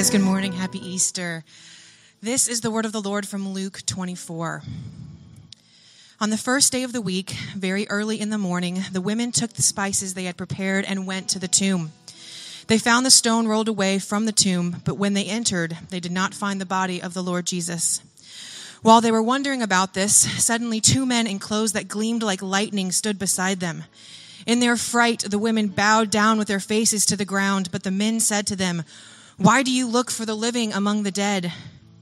guys. Good morning. Happy Easter. This is the word of the Lord from Luke 24. On the first day of the week, very early in the morning, the women took the spices they had prepared and went to the tomb. They found the stone rolled away from the tomb, but when they entered, they did not find the body of the Lord Jesus. While they were wondering about this, suddenly two men in clothes that gleamed like lightning stood beside them. In their fright, the women bowed down with their faces to the ground, but the men said to them, Why do you look for the living among the dead?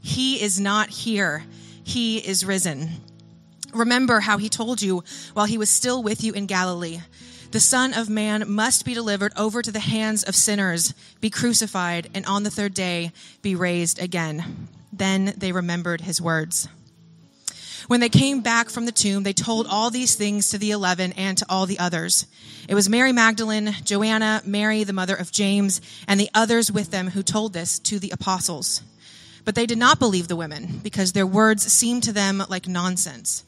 He is not here, he is risen. Remember how he told you while he was still with you in Galilee. The Son of Man must be delivered over to the hands of sinners, be crucified, and on the third day be raised again. Then they remembered his words. When they came back from the tomb, they told all these things to the eleven and to all the others. It was Mary Magdalene, Joanna, Mary, the mother of James, and the others with them who told this to the apostles. But they did not believe the women, because their words seemed to them like nonsense.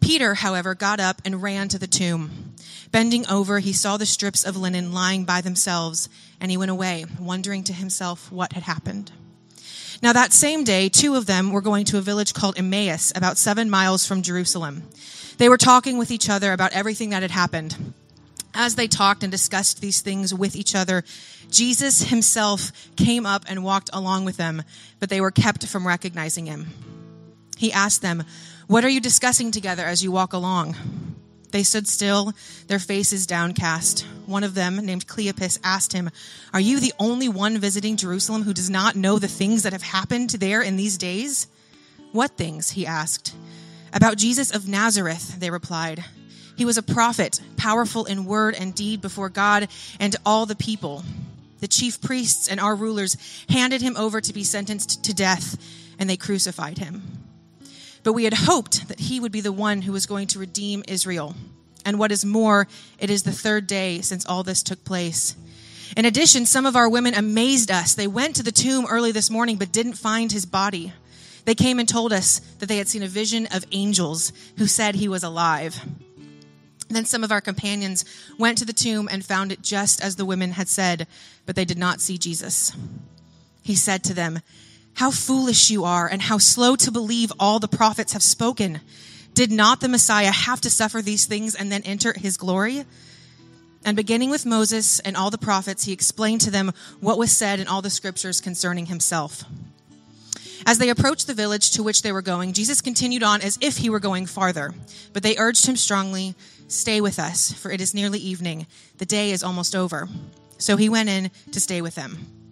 Peter, however, got up and ran to the tomb. Bending over, he saw the strips of linen lying by themselves, and he went away, wondering to himself what had happened. Now, that same day, two of them were going to a village called Emmaus, about seven miles from Jerusalem. They were talking with each other about everything that had happened. As they talked and discussed these things with each other, Jesus himself came up and walked along with them, but they were kept from recognizing him. He asked them, What are you discussing together as you walk along? They stood still, their faces downcast. One of them, named Cleopas, asked him, Are you the only one visiting Jerusalem who does not know the things that have happened there in these days? What things? he asked. About Jesus of Nazareth, they replied. He was a prophet, powerful in word and deed before God and all the people. The chief priests and our rulers handed him over to be sentenced to death, and they crucified him. But we had hoped that he would be the one who was going to redeem Israel. And what is more, it is the third day since all this took place. In addition, some of our women amazed us. They went to the tomb early this morning but didn't find his body. They came and told us that they had seen a vision of angels who said he was alive. Then some of our companions went to the tomb and found it just as the women had said, but they did not see Jesus. He said to them, how foolish you are, and how slow to believe all the prophets have spoken. Did not the Messiah have to suffer these things and then enter his glory? And beginning with Moses and all the prophets, he explained to them what was said in all the scriptures concerning himself. As they approached the village to which they were going, Jesus continued on as if he were going farther. But they urged him strongly, Stay with us, for it is nearly evening. The day is almost over. So he went in to stay with them.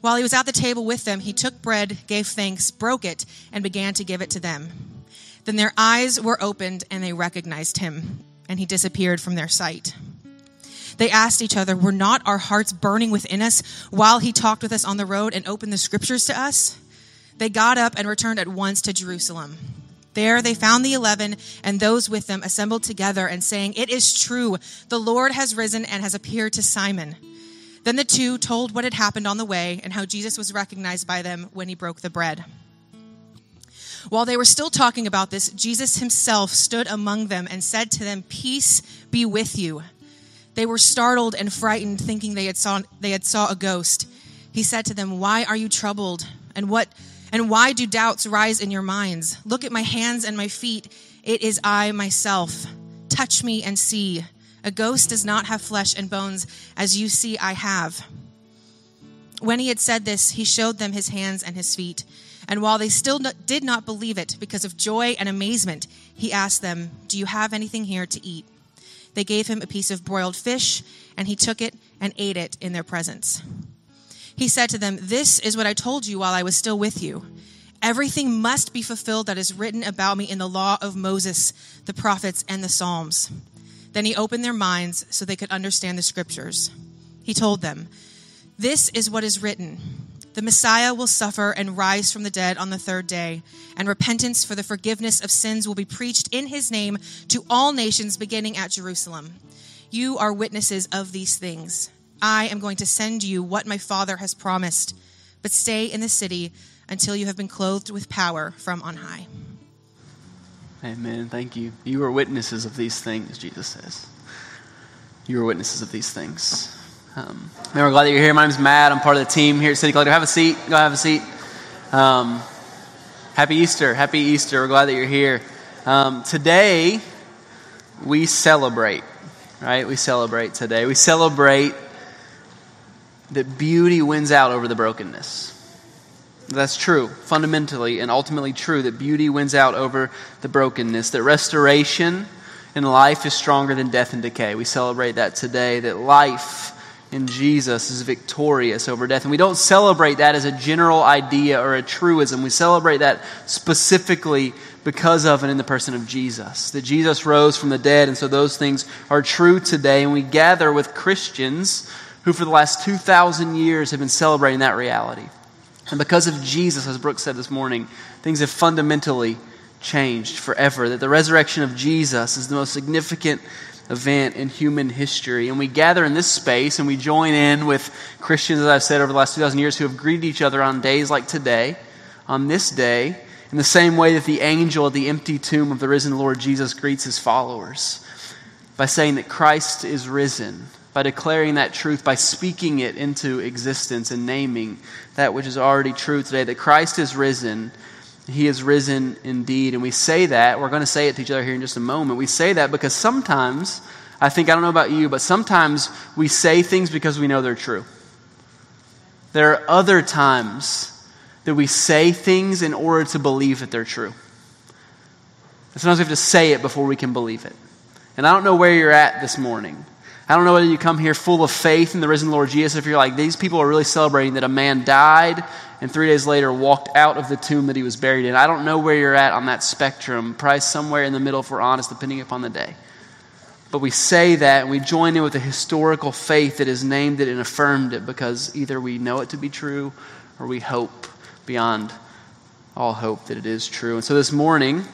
While he was at the table with them, he took bread, gave thanks, broke it, and began to give it to them. Then their eyes were opened and they recognized him, and he disappeared from their sight. They asked each other, Were not our hearts burning within us while he talked with us on the road and opened the scriptures to us? They got up and returned at once to Jerusalem. There they found the eleven and those with them assembled together and saying, It is true, the Lord has risen and has appeared to Simon. Then the two told what had happened on the way and how Jesus was recognized by them when he broke the bread. While they were still talking about this, Jesus himself stood among them and said to them, Peace be with you. They were startled and frightened, thinking they had saw, they had saw a ghost. He said to them, Why are you troubled? And what and why do doubts rise in your minds? Look at my hands and my feet. It is I myself. Touch me and see. A ghost does not have flesh and bones, as you see I have. When he had said this, he showed them his hands and his feet. And while they still did not believe it because of joy and amazement, he asked them, Do you have anything here to eat? They gave him a piece of broiled fish, and he took it and ate it in their presence. He said to them, This is what I told you while I was still with you. Everything must be fulfilled that is written about me in the law of Moses, the prophets, and the Psalms. Then he opened their minds so they could understand the scriptures. He told them, This is what is written The Messiah will suffer and rise from the dead on the third day, and repentance for the forgiveness of sins will be preached in his name to all nations beginning at Jerusalem. You are witnesses of these things. I am going to send you what my Father has promised, but stay in the city until you have been clothed with power from on high. Amen. Thank you. You are witnesses of these things, Jesus says. You are witnesses of these things. Um, man, we're glad that you're here. My name's Matt. I'm part of the team here at City Collective. Have a seat. Go have a seat. Um, happy Easter. Happy Easter. We're glad that you're here. Um, today, we celebrate, right? We celebrate today. We celebrate that beauty wins out over the brokenness. That's true, fundamentally and ultimately true, that beauty wins out over the brokenness, that restoration in life is stronger than death and decay. We celebrate that today, that life in Jesus is victorious over death. And we don't celebrate that as a general idea or a truism. We celebrate that specifically because of and in the person of Jesus. That Jesus rose from the dead, and so those things are true today. And we gather with Christians who, for the last 2,000 years, have been celebrating that reality. And because of Jesus, as Brooke said this morning, things have fundamentally changed forever. That the resurrection of Jesus is the most significant event in human history. And we gather in this space and we join in with Christians, as I've said, over the last 2,000 years who have greeted each other on days like today, on this day, in the same way that the angel at the empty tomb of the risen Lord Jesus greets his followers by saying that Christ is risen, by declaring that truth, by speaking it into existence and naming that which is already true today, that Christ is risen he is risen indeed. And we say that, we're going to say it to each other here in just a moment. We say that because sometimes, I think, I don't know about you, but sometimes we say things because we know they're true. There are other times that we say things in order to believe that they're true. Sometimes we have to say it before we can believe it. And I don't know where you're at this morning. I don't know whether you come here full of faith in the risen Lord Jesus, if you're like, these people are really celebrating that a man died and three days later walked out of the tomb that he was buried in. I don't know where you're at on that spectrum, probably somewhere in the middle if we're honest, depending upon the day. But we say that and we join in with a historical faith that has named it and affirmed it because either we know it to be true or we hope beyond all hope that it is true. And so this morning,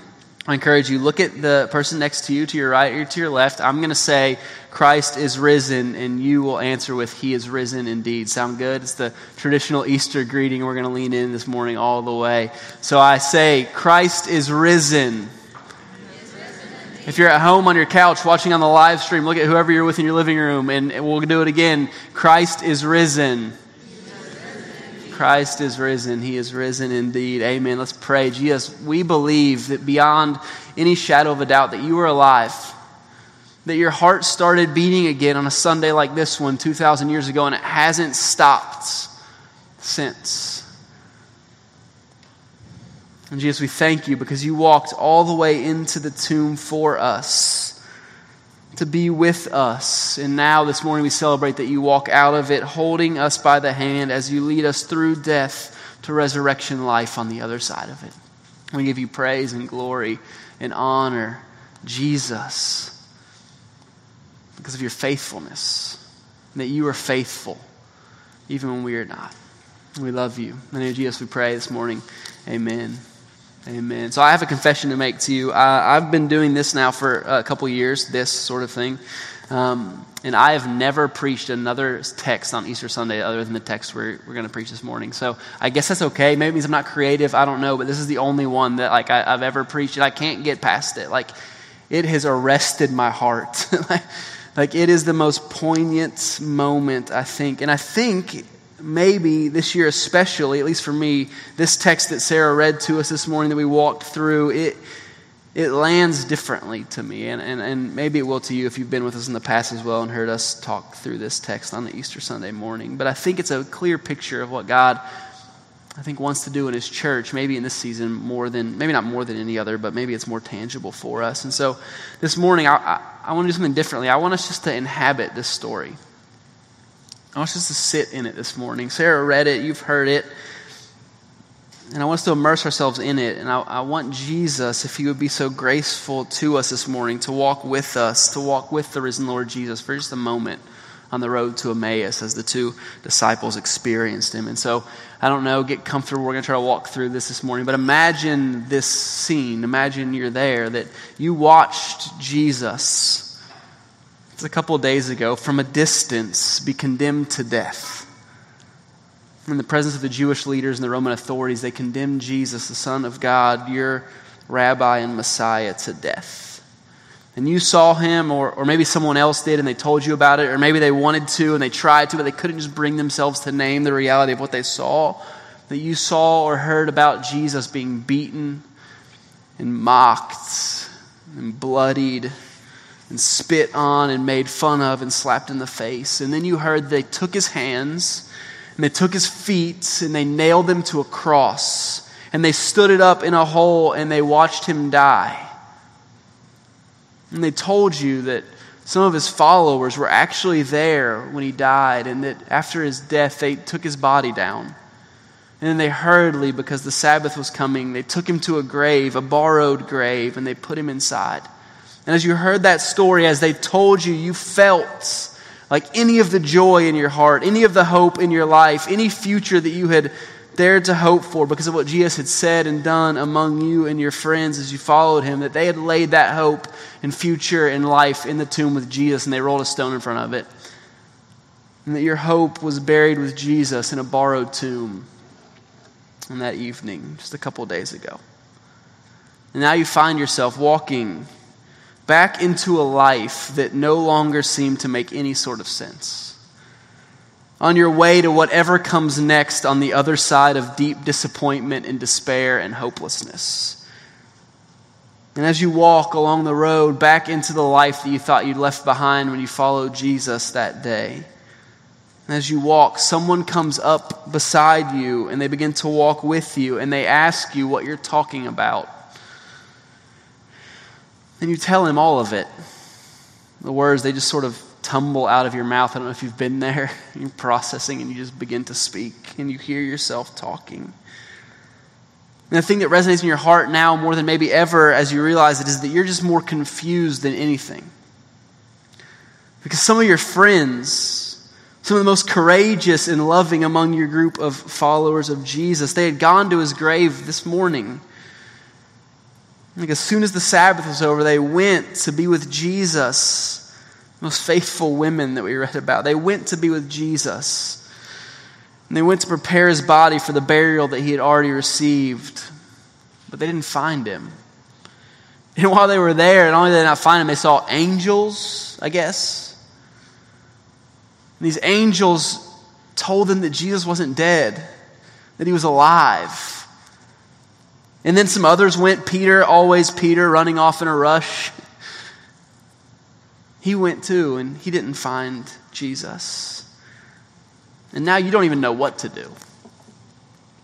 I encourage you, look at the person next to you, to your right or to your left. I'm going to say, Christ is risen, and you will answer with, He is risen indeed. Sound good? It's the traditional Easter greeting. We're going to lean in this morning all the way. So I say, Christ is risen. If you're at home on your couch watching on the live stream, look at whoever you're with in your living room, and we'll do it again. Christ is risen. Christ is risen. He is risen indeed. Amen. Let's pray. Jesus, we believe that beyond any shadow of a doubt that you are alive, that your heart started beating again on a Sunday like this one 2,000 years ago, and it hasn't stopped since. And Jesus, we thank you because you walked all the way into the tomb for us to be with us. And now, this morning, we celebrate that you walk out of it holding us by the hand as you lead us through death to resurrection life on the other side of it. We give you praise and glory and honor, Jesus, because of your faithfulness, that you are faithful even when we are not. We love you. In the name of Jesus, we pray this morning. Amen. Amen. So I have a confession to make to you. I've been doing this now for a couple years, this sort of thing. Um, and I have never preached another text on Easter Sunday other than the text we're, we're going to preach this morning. So I guess that's okay. Maybe it means I'm not creative. I don't know. But this is the only one that like I, have ever preached, and I can't get past it. Like it has arrested my heart. like it is the most poignant moment, I think. And I think maybe this year especially, at least for me, this text that Sarah read to us this morning that we walked through, it, it lands differently to me. And, and, and maybe it will to you if you've been with us in the past as well and heard us talk through this text on the Easter Sunday morning. But I think it's a clear picture of what God, I think, wants to do in His church, maybe in this season more than, maybe not more than any other, but maybe it's more tangible for us. And so this morning, I, I, I want to do something differently. I want us just to inhabit this story. I want us to sit in it this morning. Sarah read it, you've heard it. And I want us to immerse ourselves in it. And I, I, want Jesus, if he would be so graceful to us this morning, to walk with us, to walk with the risen Lord Jesus for just a moment on the road to Emmaus as the two disciples experienced him. And so, I don't know, get comfortable. We're going to try to walk through this this morning. But imagine this scene. Imagine you're there, that you watched Jesus it's a couple of days ago, from a distance, be condemned to death. In the presence of the Jewish leaders and the Roman authorities, they condemned Jesus, the Son of God, your rabbi and Messiah, to death. and you saw him, or, or maybe someone else did and they told you about it, or maybe they wanted to and they tried to, but they couldn't just bring themselves to name the reality of what they saw, that you saw or heard about Jesus being beaten and mocked and bloodied and spit on and made fun of and slapped in the face. And then you heard they took his hands and they took his feet and they nailed them to a cross and they stood it up in a hole and they watched him die. And they told you that some of his followers were actually there when he died, and that after his death, they took his body down. And then they hurriedly, because the Sabbath was coming, they took him to a grave, a borrowed grave, and they put him inside. And as you heard that story, as they told you, you felt like any of the joy in your heart, any of the hope in your life, any future that you had dared to hope for because of what Jesus had said and done among you and your friends as you followed him, that they had laid that hope and future and life in the tomb with Jesus and they rolled a stone in front of it. And that your hope was buried with Jesus in a borrowed tomb on that evening, just a couple days ago. And now you find yourself walking back into a life that no longer seemed to make any sort of sense on your way to whatever comes next on the other side of deep disappointment and despair and hopelessness. And as you walk along the road back into the life that you thought you'd left behind when you followed Jesus that day, and as you walk, someone comes up beside you and they begin to walk with you and they ask you what you're talking about. And you tell him all of it. The words, they just sort of tumble out of your mouth. I don't know if you've been there. You're processing and you just begin to speak and you hear yourself talking. And the thing that resonates in your heart now more than maybe ever as you realize it is that you're just more confused than anything. Because some of your friends, some of the most courageous and loving among your group of followers of Jesus, they had gone to his grave this morning. Like as soon as the Sabbath was over, they went to be with Jesus most faithful women that we read about. They went to be with Jesus. And they went to prepare his body for the burial that he had already received. But they didn't find him. And while they were there, not only did they not find him, they saw angels, I guess. And these angels told them that Jesus wasn't dead, that he was alive. And then some others went, Peter, always Peter, running off in a rush he went too and he didn't find Jesus. And now you don't even know what to do.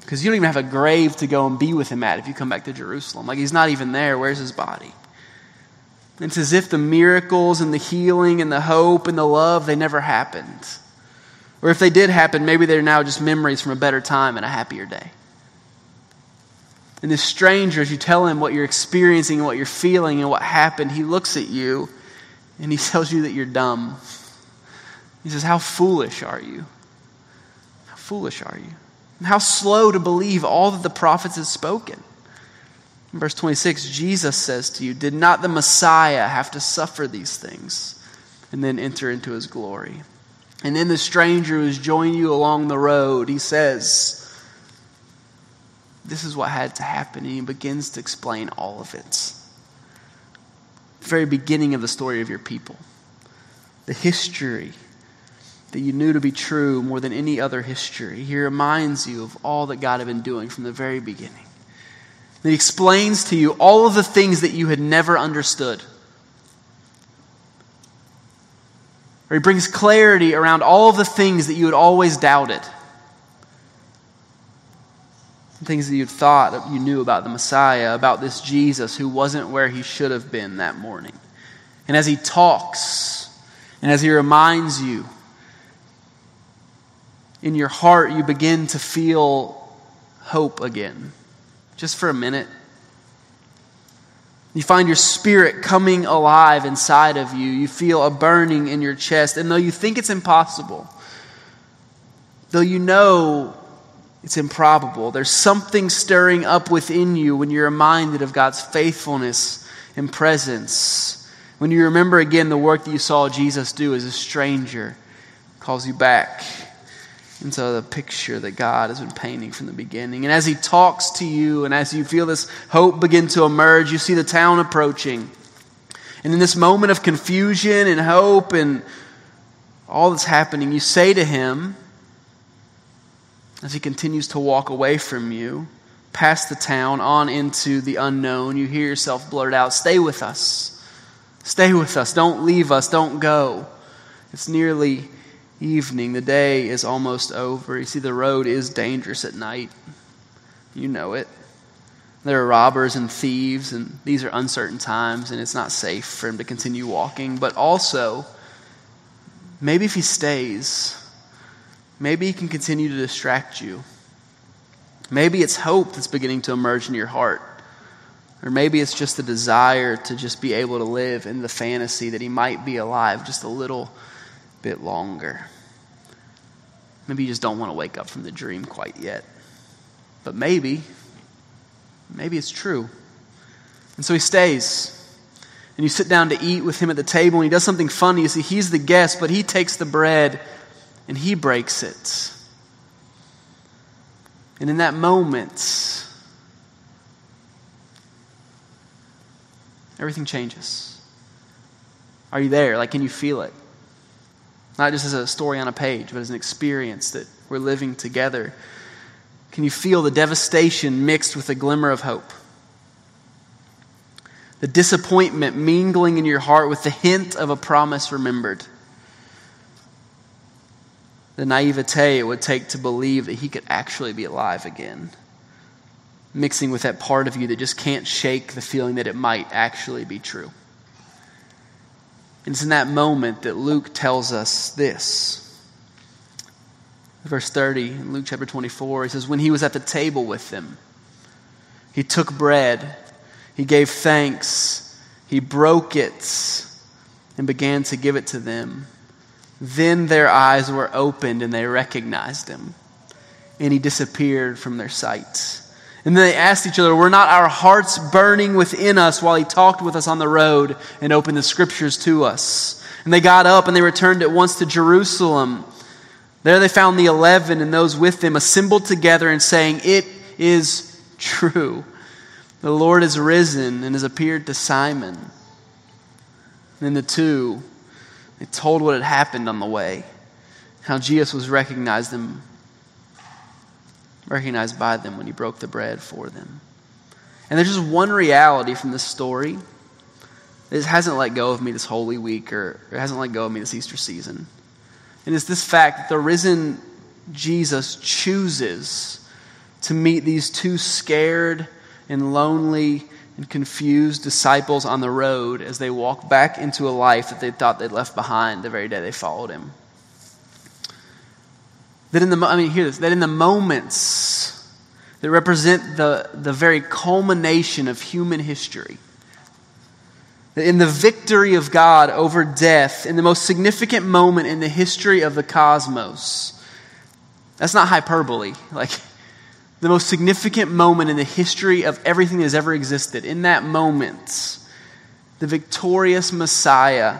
Because you don't even have a grave to go and be with him at if you come back to Jerusalem. Like he's not even there. Where's his body? It's as if the miracles and the healing and the hope and the love, they never happened. Or if they did happen, maybe they're now just memories from a better time and a happier day. And this stranger, as you tell him what you're experiencing and what you're feeling and what happened, he looks at you and he tells you that you're dumb. He says, How foolish are you? How foolish are you? And how slow to believe all that the prophets have spoken. In verse 26, Jesus says to you, Did not the Messiah have to suffer these things and then enter into his glory? And then the stranger who's joined you along the road, he says, This is what had to happen. And he begins to explain all of it the very beginning of the story of your people, the history that you knew to be true more than any other history. He reminds you of all that God had been doing from the very beginning. And he explains to you all of the things that you had never understood. Or he brings clarity around all of the things that you had always doubted things that you thought you knew about the Messiah, about this Jesus who wasn't where he should have been that morning. And as he talks, and as he reminds you, in your heart you begin to feel hope again, just for a minute. You find your spirit coming alive inside of you. You feel a burning in your chest. And though you think it's impossible, though you know it's improbable. There's something stirring up within you when you're reminded of God's faithfulness and presence. When you remember again the work that you saw Jesus do as a stranger, calls you back into the picture that God has been painting from the beginning. And as He talks to you, and as you feel this hope begin to emerge, you see the town approaching. And in this moment of confusion and hope and all that's happening, you say to him, as he continues to walk away from you, past the town, on into the unknown, you hear yourself blurt out, Stay with us. Stay with us. Don't leave us. Don't go. It's nearly evening. The day is almost over. You see, the road is dangerous at night. You know it. There are robbers and thieves, and these are uncertain times, and it's not safe for him to continue walking. But also, maybe if he stays, maybe he can continue to distract you. Maybe it's hope that's beginning to emerge in your heart. Or maybe it's just the desire to just be able to live in the fantasy that he might be alive just a little bit longer. Maybe you just don't want to wake up from the dream quite yet. But maybe, maybe it's true. And so he stays. And you sit down to eat with him at the table, and he does something funny. You see, he's the guest, but he takes the bread and he breaks it. And in that moment, everything changes. Are you there? Like, can you feel it? Not just as a story on a page, but as an experience that we're living together. Can you feel the devastation mixed with a glimmer of hope? The disappointment mingling in your heart with the hint of a promise remembered. The naivete it would take to believe that he could actually be alive again. Mixing with that part of you that just can't shake the feeling that it might actually be true. And it's in that moment that Luke tells us this. Verse 30 in Luke chapter 24, he says, When he was at the table with them, he took bread, he gave thanks, he broke it, and began to give it to them. Then their eyes were opened and they recognized him, and he disappeared from their sight. And then they asked each other, Were not our hearts burning within us while he talked with us on the road and opened the scriptures to us? And they got up and they returned at once to Jerusalem. There they found the eleven and those with them assembled together and saying, It is true. The Lord is risen and has appeared to Simon. And then the two, they told what had happened on the way, how Jesus was recognized them recognized by them when he broke the bread for them. And there's just one reality from this story that hasn't let go of me this Holy Week or, or hasn't let go of me this Easter season. And it's this fact that the risen Jesus chooses to meet these two scared and lonely and confused disciples on the road as they walk back into a life that they thought they'd left behind the very day they followed him. That in the, I mean, hear this, that in the moments that represent the, the very culmination of human history, that in the victory of God over death, in the most significant moment in the history of the cosmos, that's not hyperbole. Like, the most significant moment in the history of everything that has ever existed, in that moment, the victorious Messiah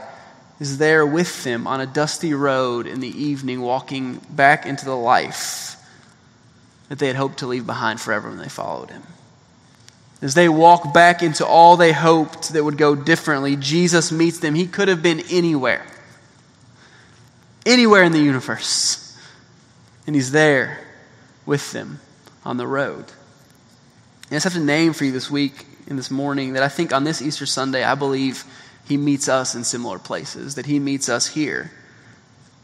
is there with them on a dusty road in the evening, walking back into the life that they had hoped to leave behind forever when they followed him. As they walk back into all they hoped that would go differently, Jesus meets them. He could have been anywhere, anywhere in the universe. And he's there with them on the road. And I just have a name for you this week and this morning that I think on this Easter Sunday, I believe he meets us in similar places, that He meets us here.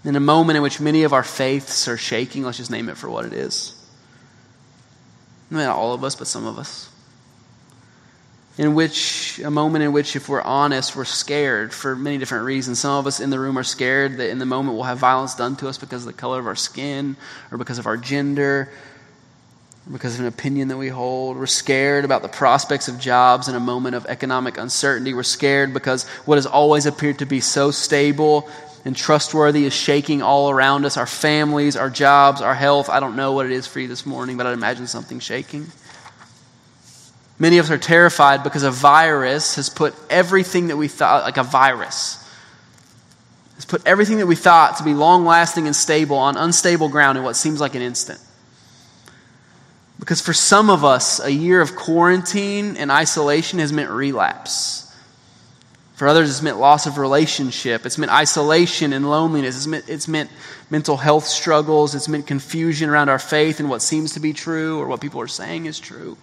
In a moment in which many of our faiths are shaking, let's just name it for what it is. Not all of us, but some of us. In which, a moment in which, if we're honest, we're scared for many different reasons. Some of us in the room are scared that in the moment we'll have violence done to us because of the color of our skin or because of our gender because of an opinion that we hold. We're scared about the prospects of jobs in a moment of economic uncertainty. We're scared because what has always appeared to be so stable and trustworthy is shaking all around us our families, our jobs, our health. I don't know what it is for you this morning, but I'd imagine something shaking. Many of us are terrified because a virus has put everything that we thought, like a virus, has put everything that we thought to be long lasting and stable on unstable ground in what seems like an instant. Because for some of us, a year of quarantine and isolation has meant relapse. For others, it's meant loss of relationship. It's meant isolation and loneliness. It's meant, it's meant mental health struggles. It's meant confusion around our faith and what seems to be true or what people are saying is true.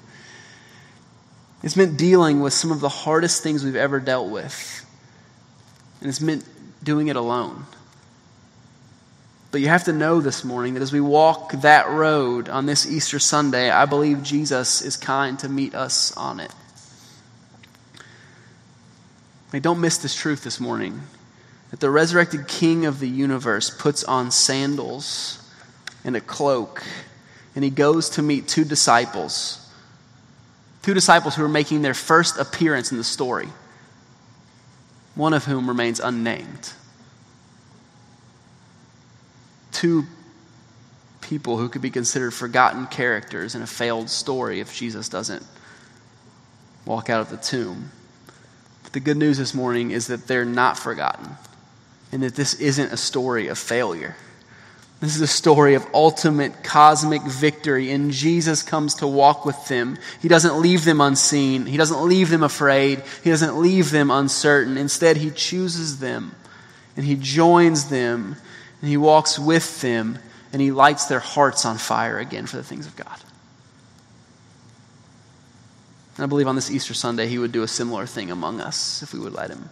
It's meant dealing with some of the hardest things we've ever dealt with. And it's meant doing it alone. But you have to know this morning that as we walk that road on this Easter Sunday, I believe Jesus is kind to meet us on it. Like, don't miss this truth this morning that the resurrected King of the universe puts on sandals and a cloak, and he goes to meet two disciples. Two disciples who are making their first appearance in the story, one of whom remains unnamed. Two people who could be considered forgotten characters in a failed story if Jesus doesn't walk out of the tomb But the good news this morning is that they're not forgotten and that this isn't a story of failure. This is a story of ultimate cosmic victory, and Jesus comes to walk with them. He doesn't leave them unseen. He doesn't leave them afraid. He doesn't leave them uncertain. Instead, He chooses them, and He joins them, and He walks with them, and He lights their hearts on fire again for the things of God. And I believe on this Easter Sunday, he would do a similar thing among us if we would let him.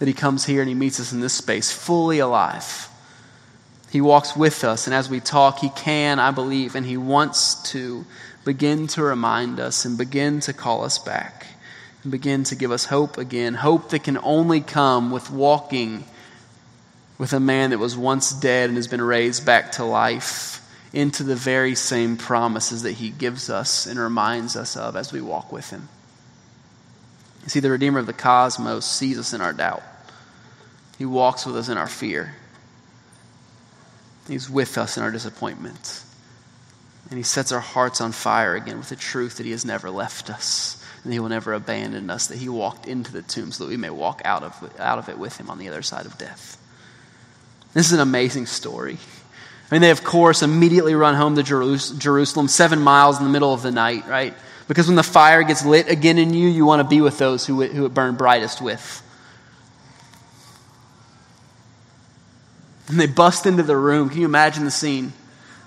That he comes here and he meets us in this space fully alive. He walks with us, and as we talk, he can, I believe, and he wants to begin to remind us and begin to call us back and begin to give us hope again. Hope that can only come with walking with a man that was once dead and has been raised back to life into the very same promises that he gives us and reminds us of as we walk with him. You see, the Redeemer of the cosmos sees us in our doubt, he walks with us in our fear, he's with us in our disappointment. And he sets our hearts on fire again with the truth that he has never left us and he will never abandon us, that he walked into the tomb so that we may walk out of, out of it with him on the other side of death. This is an amazing story. I mean, they, of course, immediately run home to Jerusalem, seven miles in the middle of the night, right? Because when the fire gets lit again in you, you want to be with those who, who it burned brightest with. And they bust into the room. Can you imagine the scene?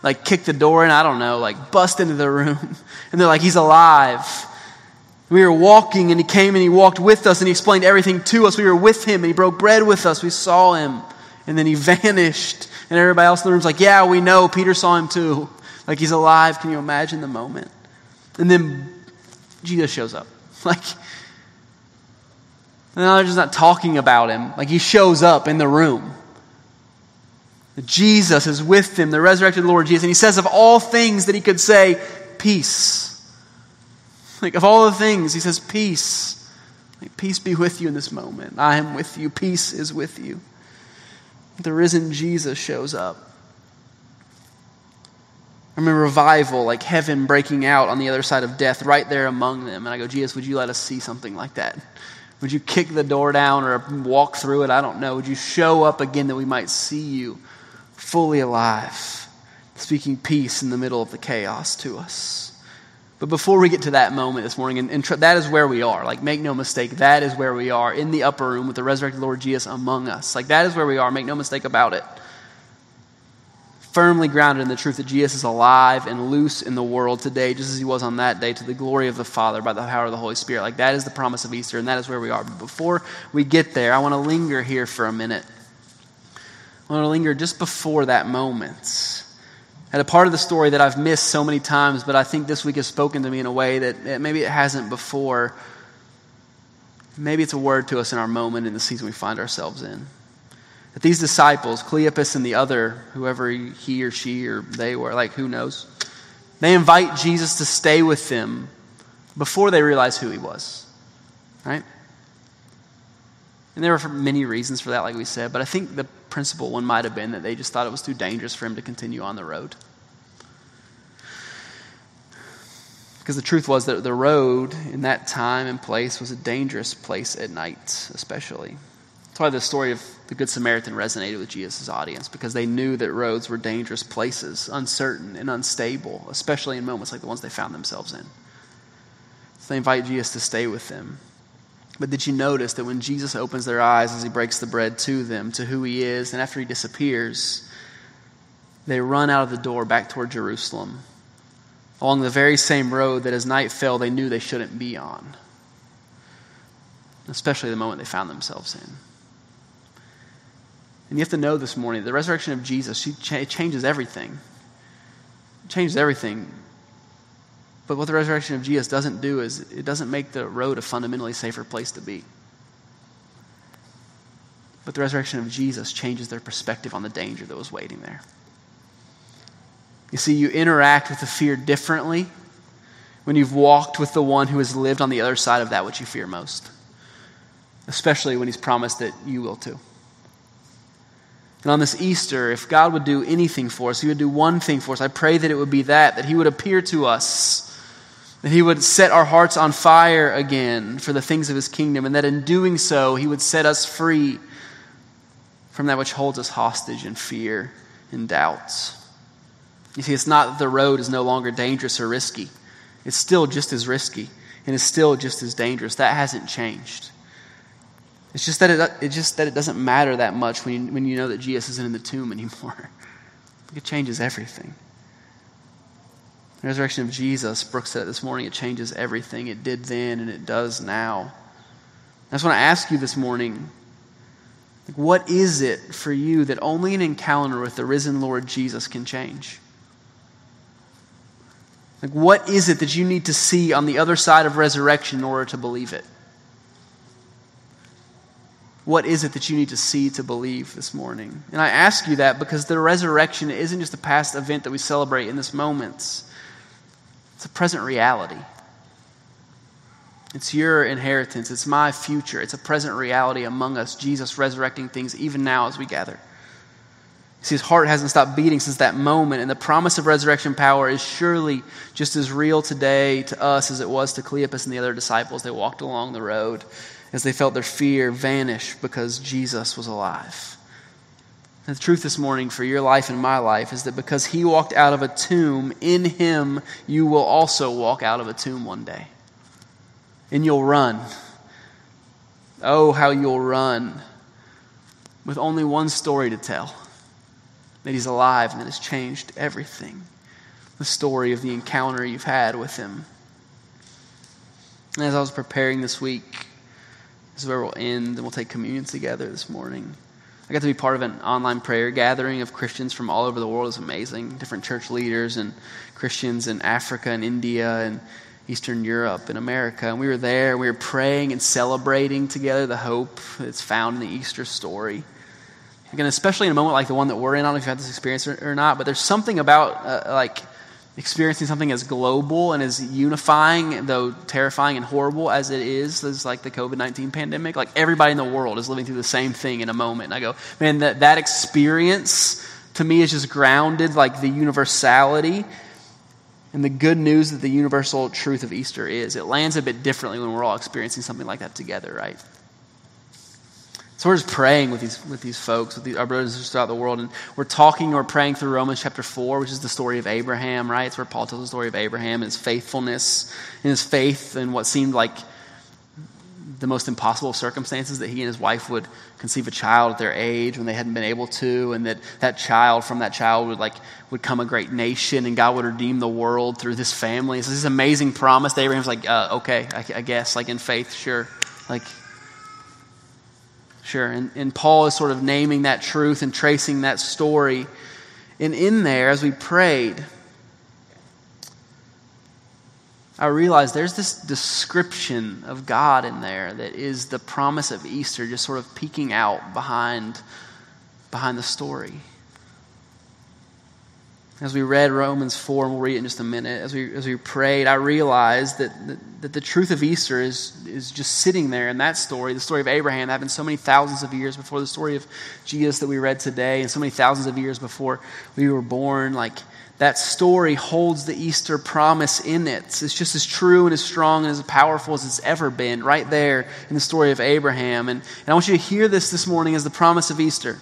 Like, kick the door in, I don't know, like, bust into the room. And they're like, he's alive. We were walking, and he came and he walked with us, and he explained everything to us. We were with him, and he broke bread with us. We saw him, and then he vanished. And everybody else in the room's like, yeah, we know. Peter saw him too. Like he's alive. Can you imagine the moment? And then Jesus shows up. Like, and they're just not talking about him. Like he shows up in the room. Jesus is with them, the resurrected Lord Jesus. And he says of all things that he could say, peace. Like of all the things, he says, peace. Like, peace be with you in this moment. I am with you. Peace is with you the risen Jesus shows up. I remember revival, like heaven breaking out on the other side of death, right there among them. And I go, Jesus, would you let us see something like that? Would you kick the door down or walk through it? I don't know. Would you show up again that we might see you fully alive, speaking peace in the middle of the chaos to us? But before we get to that moment this morning, and, and tr- that is where we are. Like, make no mistake, that is where we are in the upper room with the resurrected Lord Jesus among us. Like, that is where we are. Make no mistake about it. Firmly grounded in the truth that Jesus is alive and loose in the world today, just as he was on that day, to the glory of the Father by the power of the Holy Spirit. Like, that is the promise of Easter, and that is where we are. But before we get there, I want to linger here for a minute. I want to linger just before that moment at a part of the story that I've missed so many times, but I think this week has spoken to me in a way that maybe it hasn't before. Maybe it's a word to us in our moment in the season we find ourselves in. That these disciples, Cleopas and the other, whoever he or she or they were, like who knows, they invite Jesus to stay with them before they realize who he was. Right? And there were many reasons for that, like we said, but I think the principal one might have been that they just thought it was too dangerous for him to continue on the road. Because the truth was that the road in that time and place was a dangerous place at night, especially. That's why the story of the Good Samaritan resonated with Jesus' audience, because they knew that roads were dangerous places, uncertain and unstable, especially in moments like the ones they found themselves in. So they invite Jesus to stay with them. But did you notice that when Jesus opens their eyes as he breaks the bread to them, to who he is, and after he disappears, they run out of the door back toward Jerusalem along the very same road that as night fell they knew they shouldn't be on, especially the moment they found themselves in. And you have to know this morning the resurrection of Jesus it changes everything. It changes everything. But what the resurrection of Jesus doesn't do is it doesn't make the road a fundamentally safer place to be. But the resurrection of Jesus changes their perspective on the danger that was waiting there. You see, you interact with the fear differently when you've walked with the one who has lived on the other side of that which you fear most, especially when he's promised that you will too. And on this Easter, if God would do anything for us, He would do one thing for us. I pray that it would be that, that He would appear to us that He would set our hearts on fire again for the things of His kingdom, and that in doing so, He would set us free from that which holds us hostage in fear and doubts. You see, it's not that the road is no longer dangerous or risky, it's still just as risky and it's still just as dangerous. That hasn't changed. It's just that it, it's just that it doesn't matter that much when you, when you know that Jesus isn't in the tomb anymore. It changes everything. The resurrection of Jesus, Brooks said it this morning, it changes everything. It did then and it does now. I just want to ask you this morning what is it for you that only an encounter with the risen Lord Jesus can change? Like, what is it that you need to see on the other side of resurrection in order to believe it? What is it that you need to see to believe this morning? And I ask you that because the resurrection isn't just a past event that we celebrate in this moment. It's a present reality. It's your inheritance. It's my future. It's a present reality among us. Jesus resurrecting things even now as we gather. See, his heart hasn't stopped beating since that moment, and the promise of resurrection power is surely just as real today to us as it was to Cleopas and the other disciples. They walked along the road as they felt their fear vanish because Jesus was alive. The truth this morning for your life and my life is that because he walked out of a tomb, in him you will also walk out of a tomb one day. And you'll run. Oh, how you'll run with only one story to tell that he's alive and that has changed everything. The story of the encounter you've had with him. And as I was preparing this week, this is where we'll end and we'll take communion together this morning. I got to be part of an online prayer gathering of Christians from all over the world. It was amazing. Different church leaders and Christians in Africa and India and Eastern Europe and America. And we were there we were praying and celebrating together the hope that's found in the Easter story. Again, especially in a moment like the one that we're in, I don't know if you've had this experience or, or not, but there's something about uh, like experiencing something as global and as unifying, though terrifying and horrible as it is, as like the COVID 19 pandemic, like everybody in the world is living through the same thing in a moment. And I go, man, that, that experience to me is just grounded like the universality and the good news that the universal truth of Easter is. It lands a bit differently when we're all experiencing something like that together, right? So we're just praying with these, with these folks, with these, our brothers and throughout the world, and we're talking or praying through Romans chapter 4, which is the story of Abraham, right? It's where Paul tells the story of Abraham and his faithfulness and his faith in what seemed like the most impossible circumstances that he and his wife would conceive a child at their age when they hadn't been able to, and that that child, from that child, would like would come a great nation, and God would redeem the world through this family. So this amazing promise. that Abraham's like, uh, okay, I, I guess, like in faith, sure, like Sure. And, and Paul is sort of naming that truth and tracing that story. And in there, as we prayed, I realized there's this description of God in there that is the promise of Easter just sort of peeking out behind, behind the story. As we read Romans 4, and we'll read it in just a minute, as we, as we prayed, I realized that, that, that, the truth of Easter is, is just sitting there in that story, the story of Abraham, that happened so many thousands of years before the story of Jesus that we read today, and so many thousands of years before we were born. Like, that story holds the Easter promise in it. It's just as true and as strong and as powerful as it's ever been, right there in the story of Abraham. And, and I want you to hear this this morning as the promise of Easter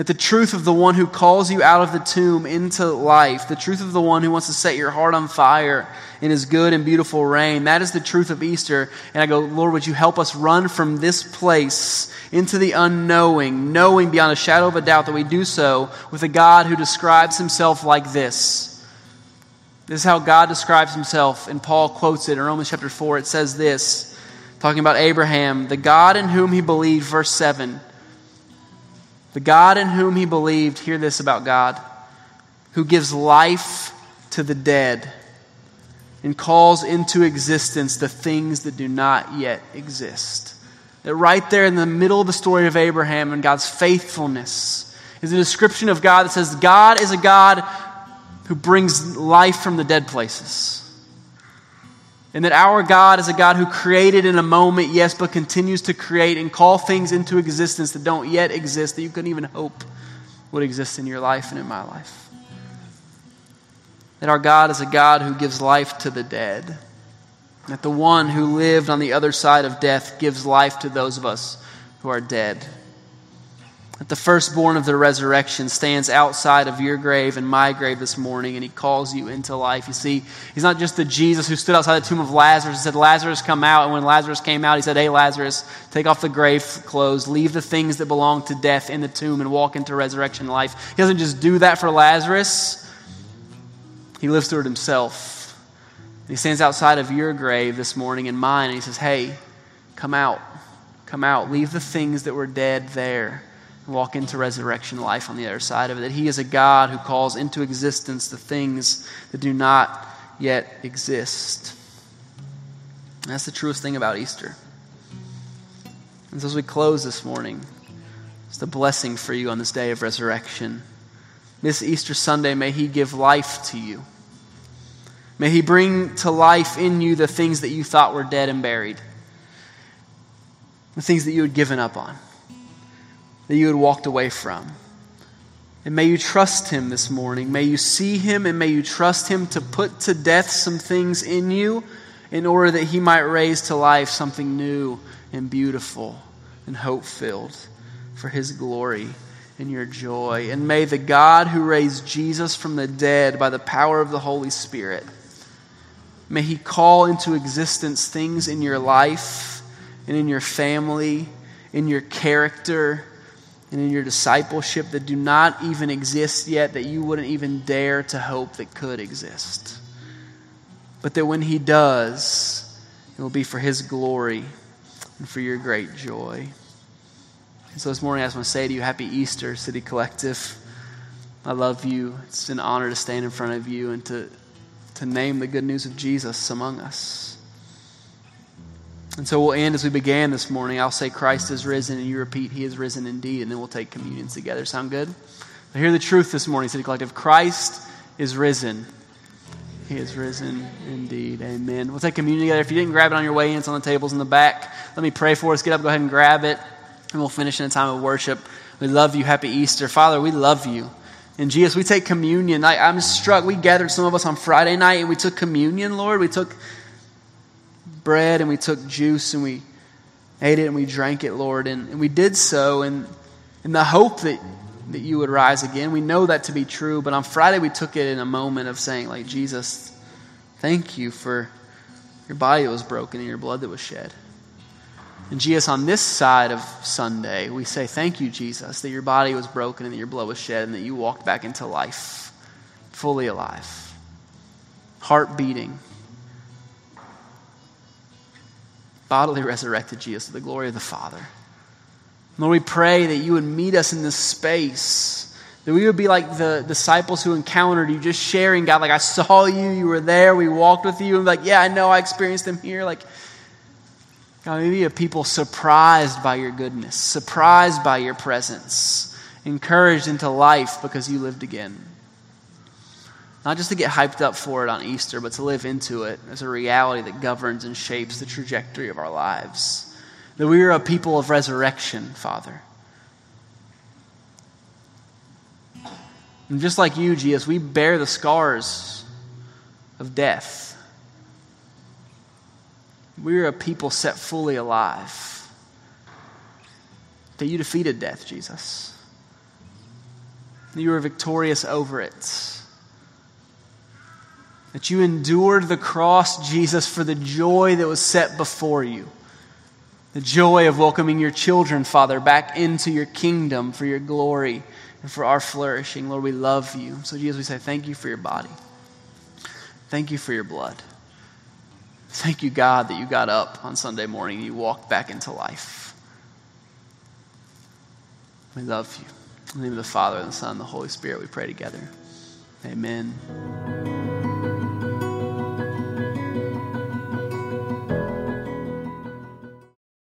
That the truth of the one who calls you out of the tomb into life, the truth of the one who wants to set your heart on fire in his good and beautiful reign, that is the truth of Easter. And I go, Lord, would you help us run from this place into the unknowing, knowing beyond a shadow of a doubt that we do so with a God who describes himself like this. This is how God describes himself, and Paul quotes it in Romans chapter 4. It says this, talking about Abraham, the God in whom he believed, verse 7. The God in whom he believed, hear this about God, who gives life to the dead and calls into existence the things that do not yet exist. That right there in the middle of the story of Abraham and God's faithfulness is a description of God that says God is a God who brings life from the dead places. And that our God is a God who created in a moment, yes, but continues to create and call things into existence that don't yet exist, that you couldn't even hope would exist in your life and in my life. That our God is a God who gives life to the dead that the one who lived on the other side of death gives life to those of us who are dead. That the firstborn of the resurrection stands outside of your grave and my grave this morning, and he calls you into life. You see, he's not just the Jesus who stood outside the tomb of Lazarus and said, Lazarus, come out. And when Lazarus came out, he said, Hey, Lazarus, take off the grave clothes, leave the things that belong to death in the tomb, and walk into resurrection life. He doesn't just do that for Lazarus, he lives through it himself. He stands outside of your grave this morning and mine, and he says, Hey, come out. Come out. Leave the things that were dead there walk into resurrection life on the other side of it. That he is a God who calls into existence the things that do not yet exist. And that's the truest thing about Easter. And so as we close this morning, it's a blessing for you on this day of resurrection. This Easter Sunday, may He give life to you. May He bring to life in you the things that you thought were dead and buried, the things that you had given up on, that you had walked away from. And may you trust Him this morning. May you see Him and may you trust Him to put to death some things in you in order that He might raise to life something new and beautiful and hope filled for His glory and your joy. And may the God who raised Jesus from the dead by the power of the Holy Spirit May He call into existence things in your life and in your family, in your character, and in your discipleship that do not even exist yet, that you wouldn't even dare to hope that could exist. But that when He does, it will be for His glory and for your great joy. And so this morning, I just want to say to you, Happy Easter, City Collective. I love you. It's an honor to stand in front of you and to to name the good news of Jesus among us. And so we'll end as we began this morning. I'll say, Christ is risen, and you repeat, He is risen indeed, and then we'll take communion together. Sound good? I hear the truth this morning, City Collective. Christ is risen. He is risen indeed. Amen. We'll take communion together. If you didn't grab it on your way in, it's on the tables in the back. Let me pray for us. Get up, go ahead and grab it, and we'll finish in a time of worship. We love you. Happy Easter. Father, we love you. And Jesus, we take communion. I, I'm struck. We gathered some of us on Friday night and we took communion, Lord. We took bread and we took juice and we ate it and we drank it, Lord. And, and we did so in, in the hope that, that you would rise again. We know that to be true. But on Friday, we took it in a moment of saying, like, Jesus, thank you for your body that was broken and your blood that was shed. And Jesus, on this side of Sunday, we say, Thank you, Jesus, that your body was broken and that your blood was shed and that you walked back into life, fully alive, heart beating, bodily resurrected Jesus to the glory of the Father. Lord, we pray that you would meet us in this space. That we would be like the disciples who encountered you, just sharing, God, like I saw you, you were there, we walked with you, and like, yeah, I know I experienced him here. Like, God, maybe a people surprised by your goodness, surprised by your presence, encouraged into life because you lived again. Not just to get hyped up for it on Easter, but to live into it as a reality that governs and shapes the trajectory of our lives. That we are a people of resurrection, Father. And just like you, Jesus, we bear the scars of death. We're a people set fully alive. That you defeated death, Jesus. you were victorious over it. That you endured the cross, Jesus, for the joy that was set before you. The joy of welcoming your children, Father, back into your kingdom for your glory and for our flourishing. Lord, we love you. So, Jesus, we say thank you for your body. Thank you for your blood. Thank you, God, that you got up on Sunday morning and you walked back into life. We love you. In the name of the Father, and the Son, and the Holy Spirit, we pray together. Amen.